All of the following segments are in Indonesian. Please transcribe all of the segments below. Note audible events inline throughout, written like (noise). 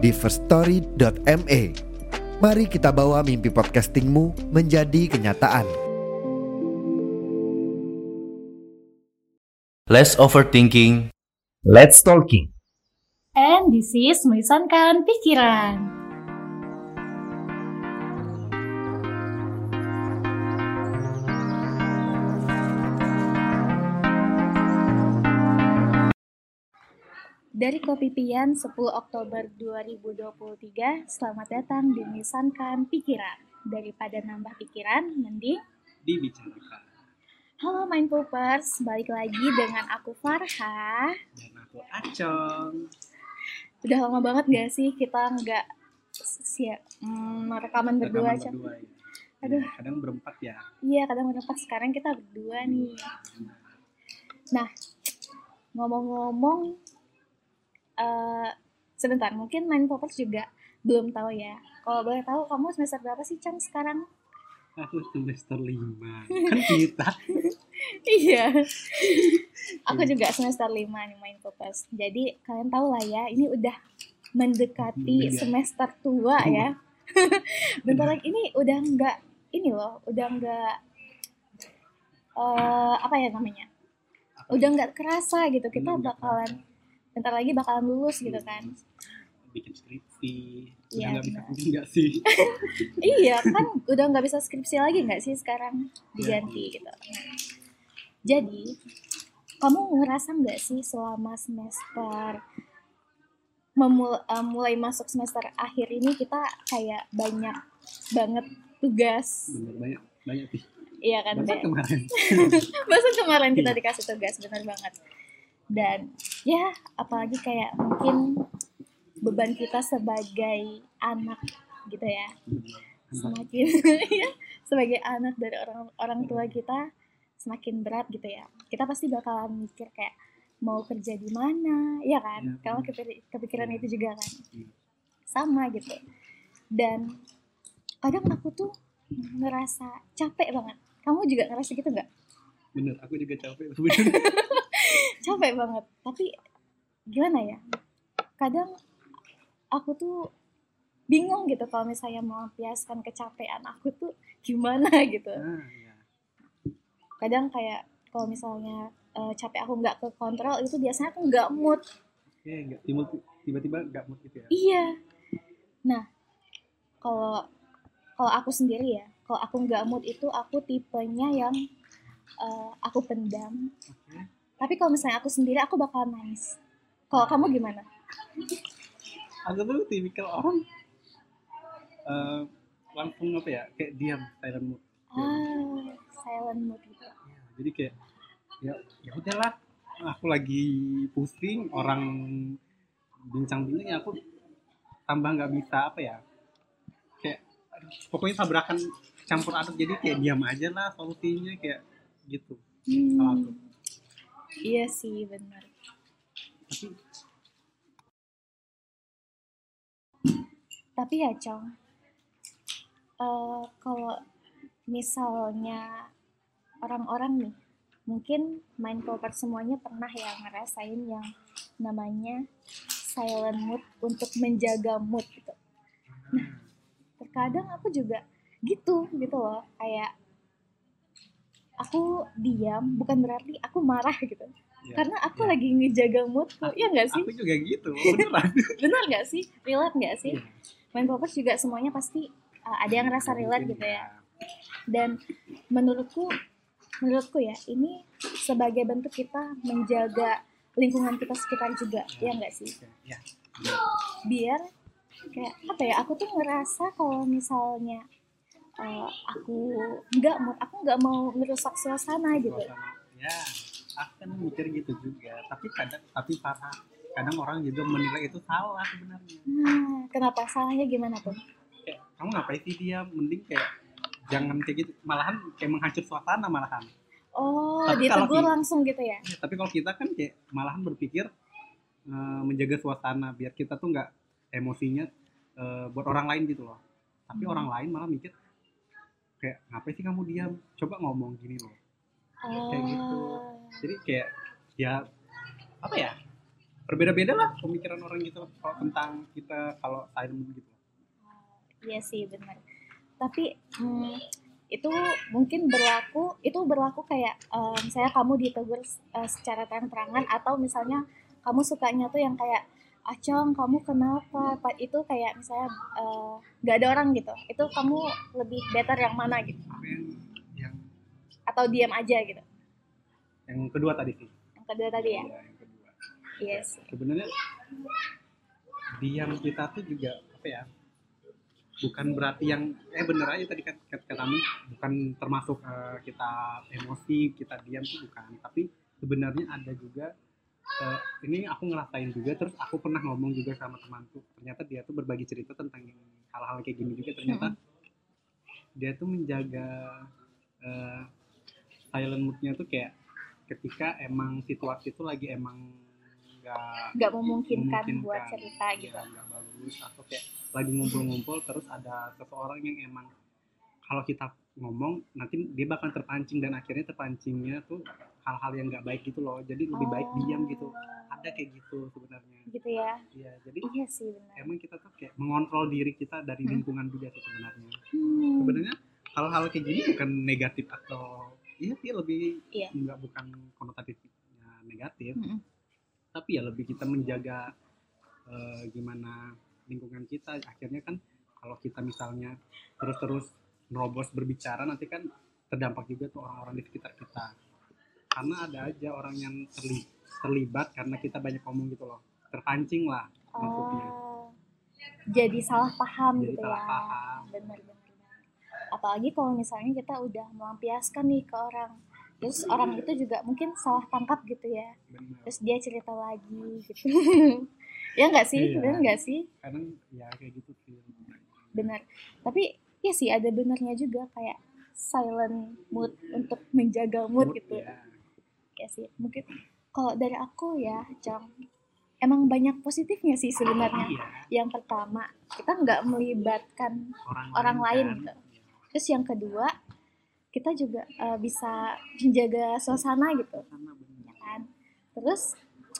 di firststory.me. Mari kita bawa mimpi podcastingmu menjadi kenyataan. Less overthinking. Let's talking. And this is melisankan pikiran. Dari Kopi Pian 10 Oktober 2023, selamat datang di Melisankan Pikiran. Daripada nambah pikiran, mending Dibicarakan. Halo Mindpoopers, balik lagi dengan aku Farha. Dan aku Acong. Udah lama banget gak sih kita nggak siap hmm, rekaman berdua Rekaman Cong? berdua ya. Aduh. Ya, Kadang berempat ya. Iya, kadang berempat sekarang kita berdua nih. Nah, ngomong-ngomong, eh sebentar, mungkin Mind Poppers juga belum tahu ya. Kalau boleh tahu, kamu semester berapa sih, Cang, sekarang? Aku semester lima. Kan kita. (laughs) iya. Aku juga semester 5 nih Mind Poppers. Jadi, kalian tahu lah ya, ini udah mendekati Iya. semester tua ya. (laughs) Bentar lagi, ini udah nggak, ini loh, udah nggak, eh apa ya namanya? udah nggak kerasa gitu kita bakalan bentar lagi bakalan lulus gitu kan Bikin skripsi. Udah Iya, nggak bisa mungkin nggak sih? (laughs) iya kan udah nggak bisa skripsi lagi nggak sih sekarang diganti gitu Nah, jadi kamu ngerasa nggak sih selama semester memul eh, mulai masuk semester akhir ini kita kayak banyak banget tugas Bener banyak banyak sih. iya kan Be? kemarin. (laughs) Masa kemarin kita Iya. dikasih tugas benar banget. Dan ya apalagi kayak mungkin beban kita sebagai anak gitu ya. Semakin (laughs) ya sebagai anak dari orang orang tua kita semakin berat gitu ya. Kita pasti bakalan mikir kayak mau kerja di mana, ya kan? Iya, Kalau kepikiran itu juga kan. Iya. Sama gitu. Dan kadang aku tuh ngerasa capek banget. Kamu juga ngerasa gitu nggak? Bener, aku juga capek. (laughs) capek banget tapi gimana ya kadang aku tuh bingung gitu kalau misalnya melampiaskan kecapean aku tuh gimana (laughs) gitu Ah, ya. kadang kayak kalau misalnya eh, capek aku nggak ke kontrol itu biasanya aku nggak mood tiba-tiba nggak mood gitu ya. iya nah kalau kalau aku sendiri ya kalau aku nggak mood itu aku tipenya yang eh, aku pendam Oke. Tapi kalau misalnya aku sendiri aku bakal nangis. Kalau kamu gimana? Aku tuh tipikal orang eh, langsung apa ya kayak diam silent mood. ah silent mood gitu. Ya, jadi kayak ya ya udahlah. Aku lagi pusing orang bincang-bincang ya aku tambah nggak bisa apa ya. Kayak pokoknya tabrakan campur aduk jadi kayak diam aja lah solusinya kayak gitu. Kalau aku. Iya sih benar. tapi ya Cong, eh, kalau misalnya orang-orang nih, mungkin main poker semuanya pernah ya ngerasain yang namanya silent mood untuk menjaga mood gitu. Nah, terkadang aku juga gitu gitu loh, kayak aku diam bukan berarti aku marah gitu. ya, Karena aku ya. lagi ngejaga moodku, Aku- ya nggak sih? aku juga gitu (laughs) beneran benar nggak sih relate nggak sih Iya. main poppers juga semuanya pasti uh, ada yang ngerasa relate gitu ya dan menurutku menurutku ya ini sebagai bentuk kita menjaga lingkungan kita sekitar juga ya nggak sih ya biar kayak apa ya aku tuh ngerasa kalau misalnya uh, aku nggak mau aku nggak mau merusak suasana gitu. Ya aku kan mikir gitu juga. Tapi kadang tapi parah. Kadang orang juga menilai itu salah sebenarnya. Nah, kenapa salahnya gimana tuh? kayak kamu ngapain sih dia? Mending kayak jangan kayak gitu. Malahan kayak menghancur suasana malahan. Oh, Tapi ditegur langsung gitu ya? Ya, tapi kalau kita kan kayak malahan berpikir eh, menjaga suasana biar kita tuh nggak emosinya eh, buat orang lain gitu loh. Tapi Hmm. orang lain malah mikir kayak ngapain sih kamu diam coba ngomong gini loh Kayak gitu. Oh. jadi kayak ya apa ya berbeda-beda lah pemikiran orang gitu kalau tentang kita kalau silent gitu Iya sih benar. Tapi hmm, itu mungkin berlaku itu berlaku kayak eh, misalnya kamu ditegur eh, secara terang-terangan atau misalnya kamu sukanya tuh yang kayak acong kamu kenapa? Apa itu kayak misalnya eh, nggak ada orang gitu. Itu kamu lebih better yang mana gitu. Yang yang atau diam aja gitu. Yang kedua tadi sih. Yang kedua tadi ya? Iya, yang kedua. Iya sih. sebenarnya diam kita tuh juga apa ya bukan berarti yang eh bener aja tadi kata, katamu. Bukan termasuk eh, kita emosi kita diam tuh bukan. Tapi sebenarnya ada juga eh, ini aku ngerasain juga terus aku pernah ngomong juga sama temanku. Ternyata dia tuh berbagi cerita tentang hal-hal kayak gini juga. Ternyata dia tuh menjaga eh, silent moodnya tuh kayak ketika emang situasi itu lagi emang nggak nggak memungkinkan, memungkinkan. buat cerita Iya, gitu. nggak bagus atau kayak lagi ngumpul-ngumpul terus ada seseorang yang emang kalau kita ngomong nanti dia bakal terpancing dan akhirnya terpancingnya tuh hal-hal yang nggak baik gitu loh. Jadi lebih baik diam gitu. Ada kayak gitu sebenarnya. Gitu ya? Iya jadi iya sih benar. emang kita tuh kayak mengontrol diri kita dari Hmm. lingkungan juga sih sebenarnya. Hmm. sebenarnya hal-hal kayak gini bukan negatif atau iya sih lebih Iya. nggak bukan konotatifnya negatif. Mm-mm. tapi ya lebih kita menjaga eh, gimana lingkungan kita. Akhirnya kan kalau kita misalnya terus-terus nerobos berbicara nanti kan terdampak juga tuh orang-orang di sekitar kita karena ada aja orang yang terli- terlibat karena kita banyak ngomong gitu loh terpancing lah maksudnya Oh, jadi salah paham Jadi gitu salah ya. paham. Benar benar. Apalagi kalau misalnya kita udah melampiaskan nih ke orang, terus orang itu juga mungkin salah tangkap gitu ya. bener Terus dia cerita lagi gitu. (laughs) ya nggak sih? Iya. Benar nggak sih? kadang ya kayak gitu sih Benar. Tapi ya sih ada benernya juga kayak silent mood untuk menjaga mood, gitu. ya. Ya sih. Mungkin kalau dari aku ya, Cang, emang banyak positifnya sih sebenarnya. iya Yang pertama, kita nggak melibatkan orang, orang lain kan. gitu. Terus yang kedua, kita juga eh, bisa menjaga suasana gitu, ya kan? Terus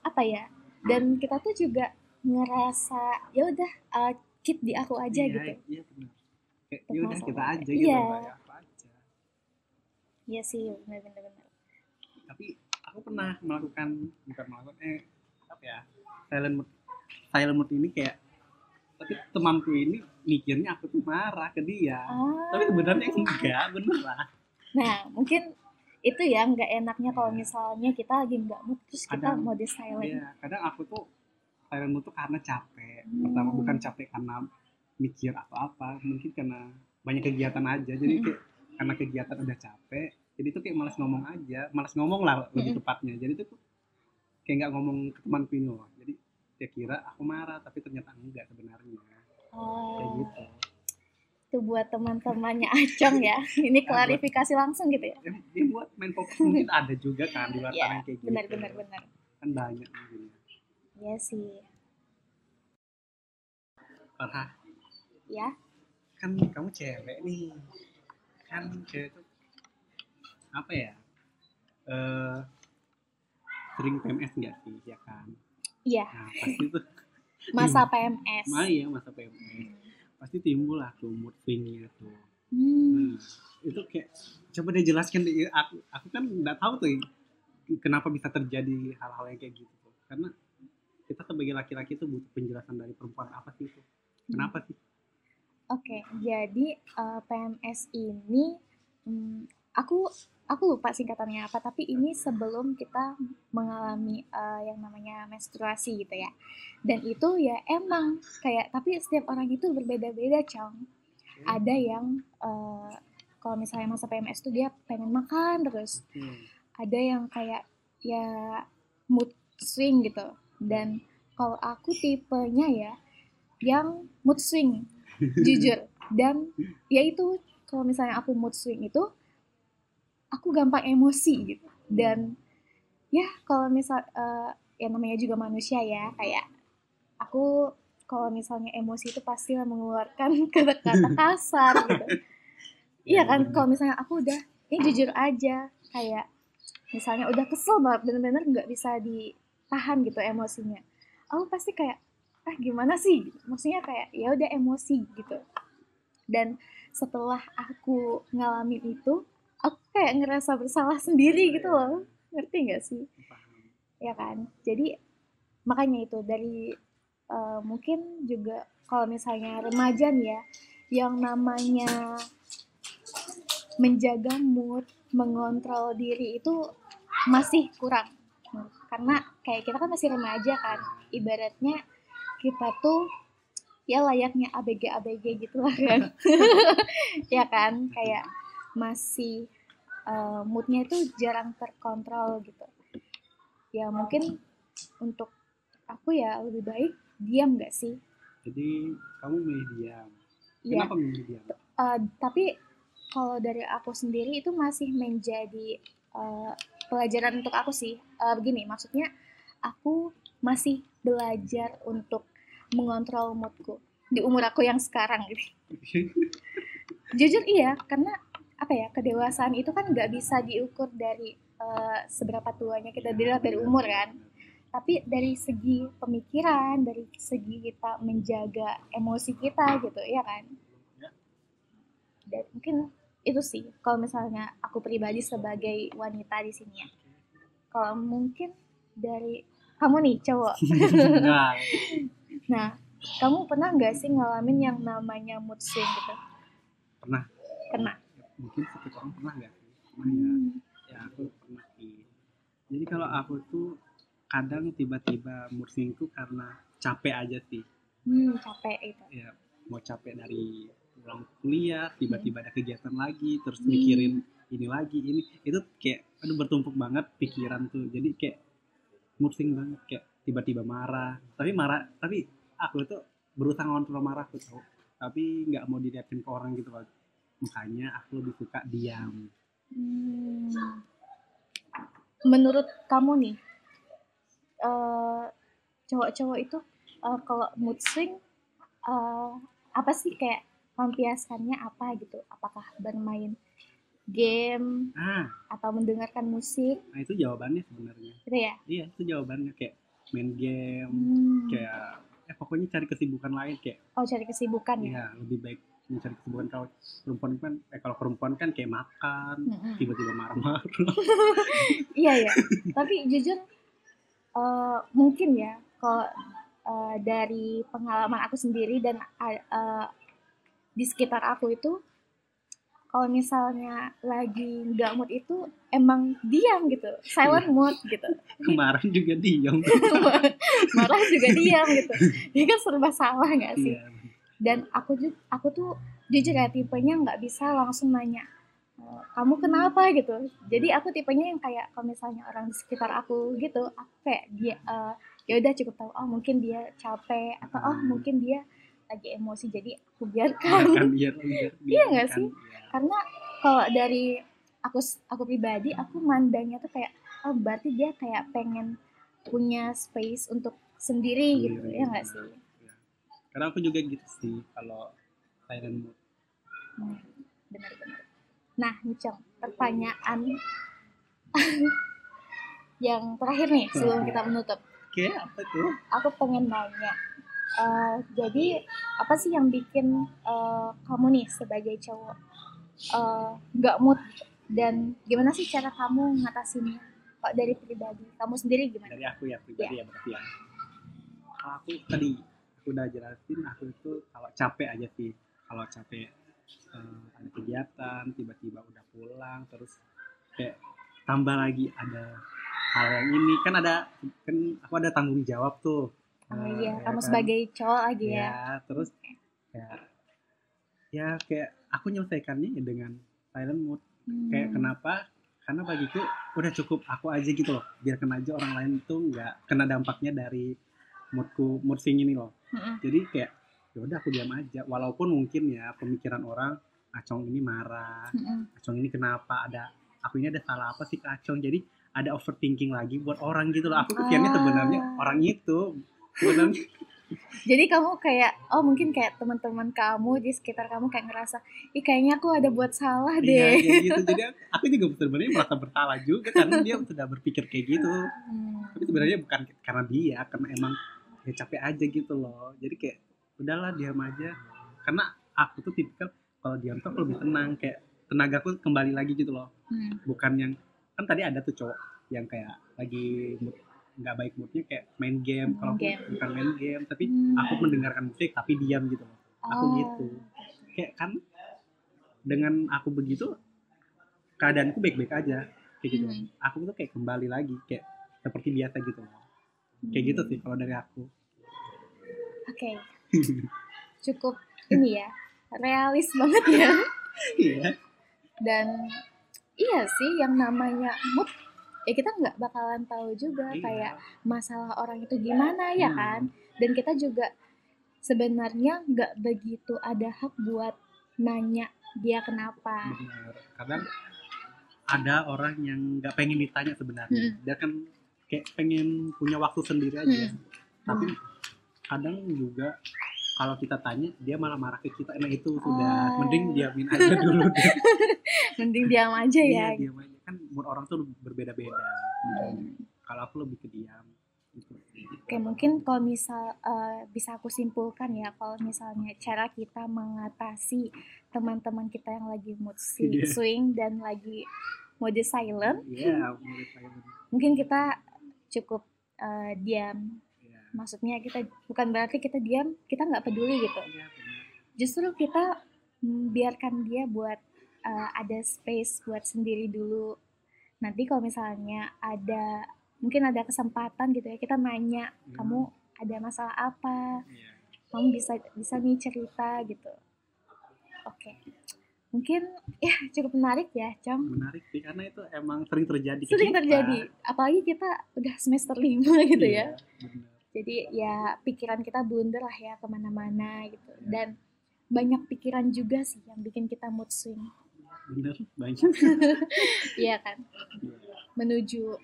apa ya? Dan kita tuh juga ngerasa ya udah eh, keep di aku aja iya, gitu. iya benar ya udah kita aja gitu Iya. kayak apa aja Iya sih, benar-benar. benar. tapi aku pernah melakukan bukan melakukan eh apa ya silent mood silent mood ini kayak tapi temanku ini mikirnya aku tuh marah ke dia Ah, tapi sebenarnya enggak beneran nah mungkin itu ya nggak enaknya kalau misalnya kita lagi nggak mood terus kita Kadang- mode silent. Iya, kadang aku tuh silent mood tuh karena capek Hmm. pertama bukan capek karena mikir atau apa mungkin karena banyak kegiatan aja jadi Hmm. kayak karena kegiatan udah capek jadi tuh kayak malas ngomong aja malas ngomong lah lebih tepatnya jadi tuh kayak nggak ngomong ke temanku ini loh jadi dia kira aku marah tapi ternyata enggak sebenarnya kayak Oh, gitu itu buat teman-temannya Acong ya. (laughs) Ini klarifikasi langsung gitu ya. ya, dia buat main fokus (laughs) mungkin ada juga kan di luar Iya, sana kayak gitu Benar benar benar. kan banyak mungkin Iya sih. Farah Ya. kan kamu cewek nih kan cewek tuh apa ya? Eh sering PMS nggak sih ya kan? Iya, nah pasti tuh. (laughs) Masa PMS. mah ya masa PMS pasti timbul lah tuh mood swingnya tuh. Hmm. nah, itu kayak coba deh jelaskan deh aku aku kan nggak tahu tuh kenapa bisa terjadi hal-hal yang kayak gitu tuh. Karena kita sebagai laki-laki tuh butuh penjelasan dari perempuan apa sih itu kenapa sih? Oke, jadi eh, PMS ini hmm, aku aku lupa singkatannya apa, tapi ini sebelum kita mengalami eh, yang namanya menstruasi gitu ya. Dan itu ya emang kayak tapi setiap orang itu berbeda-beda, Cong. Ada yang eh, kalau misalnya masa PMS tuh dia pengen makan terus, Hmm. ada yang kayak ya mood swing gitu dan kalau aku tipenya ya yang mood swing (laughs) jujur dan ya itu kalau misalnya aku mood swing itu aku gampang emosi gitu. Dan ya kalau misal eh, ya namanya juga manusia ya kayak aku kalau misalnya emosi itu pasti mengeluarkan (laughs) kata-kata (laughs) kasar gitu. (laughs) Iya kan kalau misalnya aku udah ini jujur aja kayak misalnya udah kesel banget bener-bener nggak bisa ditahan gitu emosinya. Aku pasti kayak ah gimana sih? Maksudnya kayak ya udah emosi gitu. Dan setelah aku ngalamin itu aku kayak ngerasa bersalah sendiri gitu loh. Ngerti nggak sih? Ya kan? Jadi makanya itu dari eh, mungkin juga kalau misalnya remaja nih ya yang namanya menjaga mood mengontrol diri itu masih kurang. Karena kayak kita kan masih remaja kan ibaratnya kita tuh ya layaknya ABG ABG gitu lah kan. (laughs) (laughs) Ya kan? Kayak masih eh, moodnya itu jarang terkontrol gitu ya mungkin untuk aku ya lebih baik diam nggak sih Jadi kamu milih diam. Iya Kenapa milih diam? Eh, tapi kalau dari aku sendiri itu masih menjadi eh, pelajaran untuk aku sih. Eh, begini, maksudnya aku masih belajar untuk mengontrol moodku di umur aku yang sekarang gitu. (laughs) Jujur iya, karena apa ya kedewasaan itu kan nggak bisa diukur dari eh, seberapa tuanya kita dilihat dari umur kan. Tapi dari segi pemikiran, dari segi kita menjaga emosi kita gitu, ya kan? dan mungkin itu sih kalau misalnya aku pribadi sebagai wanita di sini ya kalau mungkin dari kamu nih cowok (laughs) Nah, nah kamu pernah nggak sih ngalamin yang namanya mood swing gitu Pernah. pernah mungkin setiap orang pernah nggak sih? Pernah ya. Hmm. Ya aku pernah sih. Jadi kalau aku tuh kadang tiba-tiba mood swing tuh karena capek aja sih. hmm, capek itu Ya mau capek dari pulang kuliah, tiba-tiba ada kegiatan lagi, terus Hmm. mikirin ini lagi, ini itu kayak aduh bertumpuk banget pikiran tuh. Jadi kayak mood swing banget kayak tiba-tiba marah. Tapi marah, tapi aku tuh berusaha ngontrol marah tuh. Tapi nggak mau dilihatin ke orang gitu loh. Makanya aku lebih suka diam. Hmm. menurut kamu nih eh, cowok-cowok itu eh, kalau mood swing eh, apa sih kayak lampiaskannya apa gitu apakah bermain game Ah, atau mendengarkan musik nah itu jawabannya sebenarnya. gitu ya Iya, itu jawabannya kayak main game, Hmm. kayak eh pokoknya cari kesibukan lain kayak oh cari kesibukan ya Iya, lebih baik mencari kesibukan kalau perempuan kan eh kalau perempuan kan kayak makan, tiba-tiba marah-marah. (laughs) iya ya tapi jujur eh, mungkin ya kalau eh, dari pengalaman aku sendiri dan eh, di sekitar aku itu kalau misalnya lagi nggak mood itu emang diam gitu silent mood gitu (laughs) Kemarin juga diam. (laughs) marah juga diam gitu ini kan serba salah nggak sih Iya. Dan aku juga aku tuh jujur ya tipenya nggak bisa langsung nanya "Eh, kamu kenapa gitu jadi aku tipenya yang kayak kalau misalnya orang di sekitar aku gitu aku kayak dia eh, ya udah cukup tahu oh mungkin dia capek atau oh mungkin dia lagi emosi jadi aku biarkan Biarkan biar biar (laughs) Iya nggak sih? karena kalau dari aku aku pribadi aku mandangnya tuh kayak oh berarti dia kayak pengen punya space untuk sendiri gitu ya nggak sih. Karena aku juga gitu sih kalau silent mood. Hmm, benar-benar. Nah, Cong, pertanyaan (laughs) yang terakhir nih sebelum kita menutup. Oke, apa tuh? Aku pengen nanya, eh, jadi apa sih yang bikin eh, kamu nih sebagai cowok eh, nggak mood dan gimana sih cara kamu ngatasinnya? Kok dari pribadi kamu sendiri gimana? Dari aku ya pribadi ya berarti ya. Aku tadi aku udah jelasin aku itu kalau capek aja sih. Kalau capek eh, ada kegiatan, tiba-tiba udah pulang terus kayak tambah lagi ada hal yang ini kan ada kan aku ada tanggung jawab tuh. Oh Eh, iya, ya kamu kan? sebagai cowok lagi ya. ya terus kayak ya kayak aku menyelesaikannya ya dengan silent mood kayak Hmm. kenapa karena bagiku udah cukup aku aja gitu loh biarkan aja orang lain tuh nggak kena dampaknya dari moodku mood swing ini loh Mm-mm. jadi kayak ya udah aku diam aja walaupun mungkin ya pemikiran orang acong ini marah Mm-mm. acong ini kenapa ada aku ini ada salah apa sih ke acong jadi ada overthinking lagi buat orang gitu loh aku pikirnya Ah. sebenarnya orang itu sebenarnya (laughs) Jadi kamu kayak oh mungkin kayak teman-teman kamu di sekitar kamu kayak ngerasa, ih kayaknya aku ada buat salah iya deh. kayak gitu jadi (laughs) aku juga sebenarnya merasa bersalah juga karena dia sudah berpikir kayak gitu Hmm. tapi sebenarnya bukan karena dia karena emang ya capek aja gitu loh jadi kayak udahlah diam aja karena aku tuh tipikal kalau diam tuh aku lebih tenang kayak tenagaku kembali lagi gitu loh Hmm. bukan yang kan tadi ada tuh cowok yang kayak lagi mood nggak baik moodnya kayak main game kalau aku Game. bukan main game tapi Hmm. aku mendengarkan musik tapi diam gitu loh aku Oh. gitu kayak kan dengan aku begitu keadaanku baik-baik aja kayak gitu Hmm. aku tuh kayak kembali lagi kayak seperti biasa gitu loh kayak gitu sih kalau dari aku Oke, (laughs) cukup ini ya, realis banget ya. iya Dan iya sih yang namanya mood ya kita nggak bakalan tahu juga Iya. kayak masalah orang itu gimana ya Hmm. kan. Dan kita juga sebenarnya nggak begitu ada hak buat nanya dia kenapa. benar kadang ada orang yang nggak pengen ditanya sebenarnya Hmm. dia kan kayak pengen punya waktu sendiri aja Hmm. tapi kadang juga kalau kita tanya dia malah marah ke kita nah itu sudah Ah. mending diamin aja dulu (laughs) deh. Mending diam aja ya. Iya, diam aja kan mood orang tuh berbeda-beda Hmm. kalau aku lebih ke diam gitu. Oke, mungkin kalau misal eh, bisa aku simpulkan ya, kalau misalnya cara kita mengatasi teman-teman kita yang lagi mood Iya. swing dan lagi mode silent, Iya, menurut saya benar. mungkin kita cukup eh, diam. Iya. Maksudnya kita bukan berarti kita diam, kita nggak peduli gitu. Benar. Justru kita biarkan dia buat eh, ada space buat sendiri dulu. Nanti kalau misalnya ada mungkin ada kesempatan gitu ya, kita nanya Hmm. kamu ada masalah apa Iya. kamu bisa bisa nih cerita gitu oke mungkin ya cukup menarik ya Cam menarik sih karena itu emang sering terjadi sering kita. terjadi apalagi kita udah semester lima (laughs) gitu ya. Iya, benar. jadi ya pikiran kita blunder lah ya ke mana-mana gitu. Iya. dan banyak pikiran juga sih yang bikin kita mood swing. Bener banyak. (laughs) Iya kan? Menuju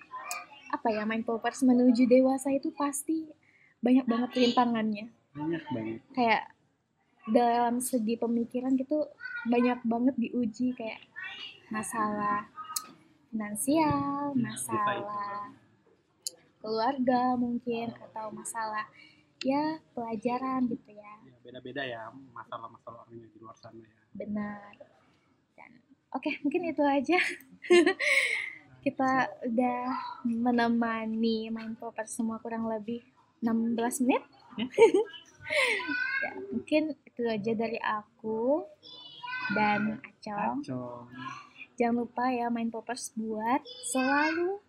apa ya main poppers menuju dewasa itu pasti banyak banget rintangannya. Banyak banget. Kayak dalam segi pemikiran gitu banyak banget diuji kayak masalah finansial, bisa masalah keluarga mungkin atau masalah ya pelajaran gitu ya. Ya beda-beda ya masalah-masalah orang yang di luar sana ya. Benar. Dan oke mungkin itu aja. (laughs) Kita udah menemani main popper semua kurang lebih 16 menit (laughs) Ya. mungkin itu aja dari aku dan Acong. Acong. Jangan lupa ya main poppers buat selalu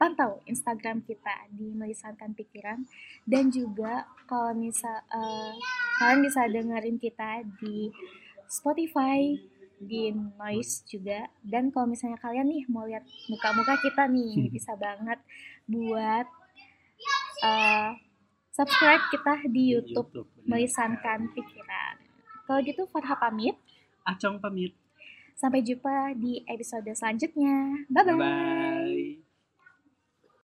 pantau Instagram kita di melisankan pikiran. Dan juga kalau misal eh, kalian bisa dengerin kita di Spotify di Noise juga. Dan kalau misalnya kalian nih mau lihat muka-muka kita nih (laughs) bisa banget buat eh, subscribe kita di YouTube bener. melisankan pikiran. Kalau gitu Farha pamit. Acong pamit. Sampai jumpa di episode selanjutnya. Bye bye bye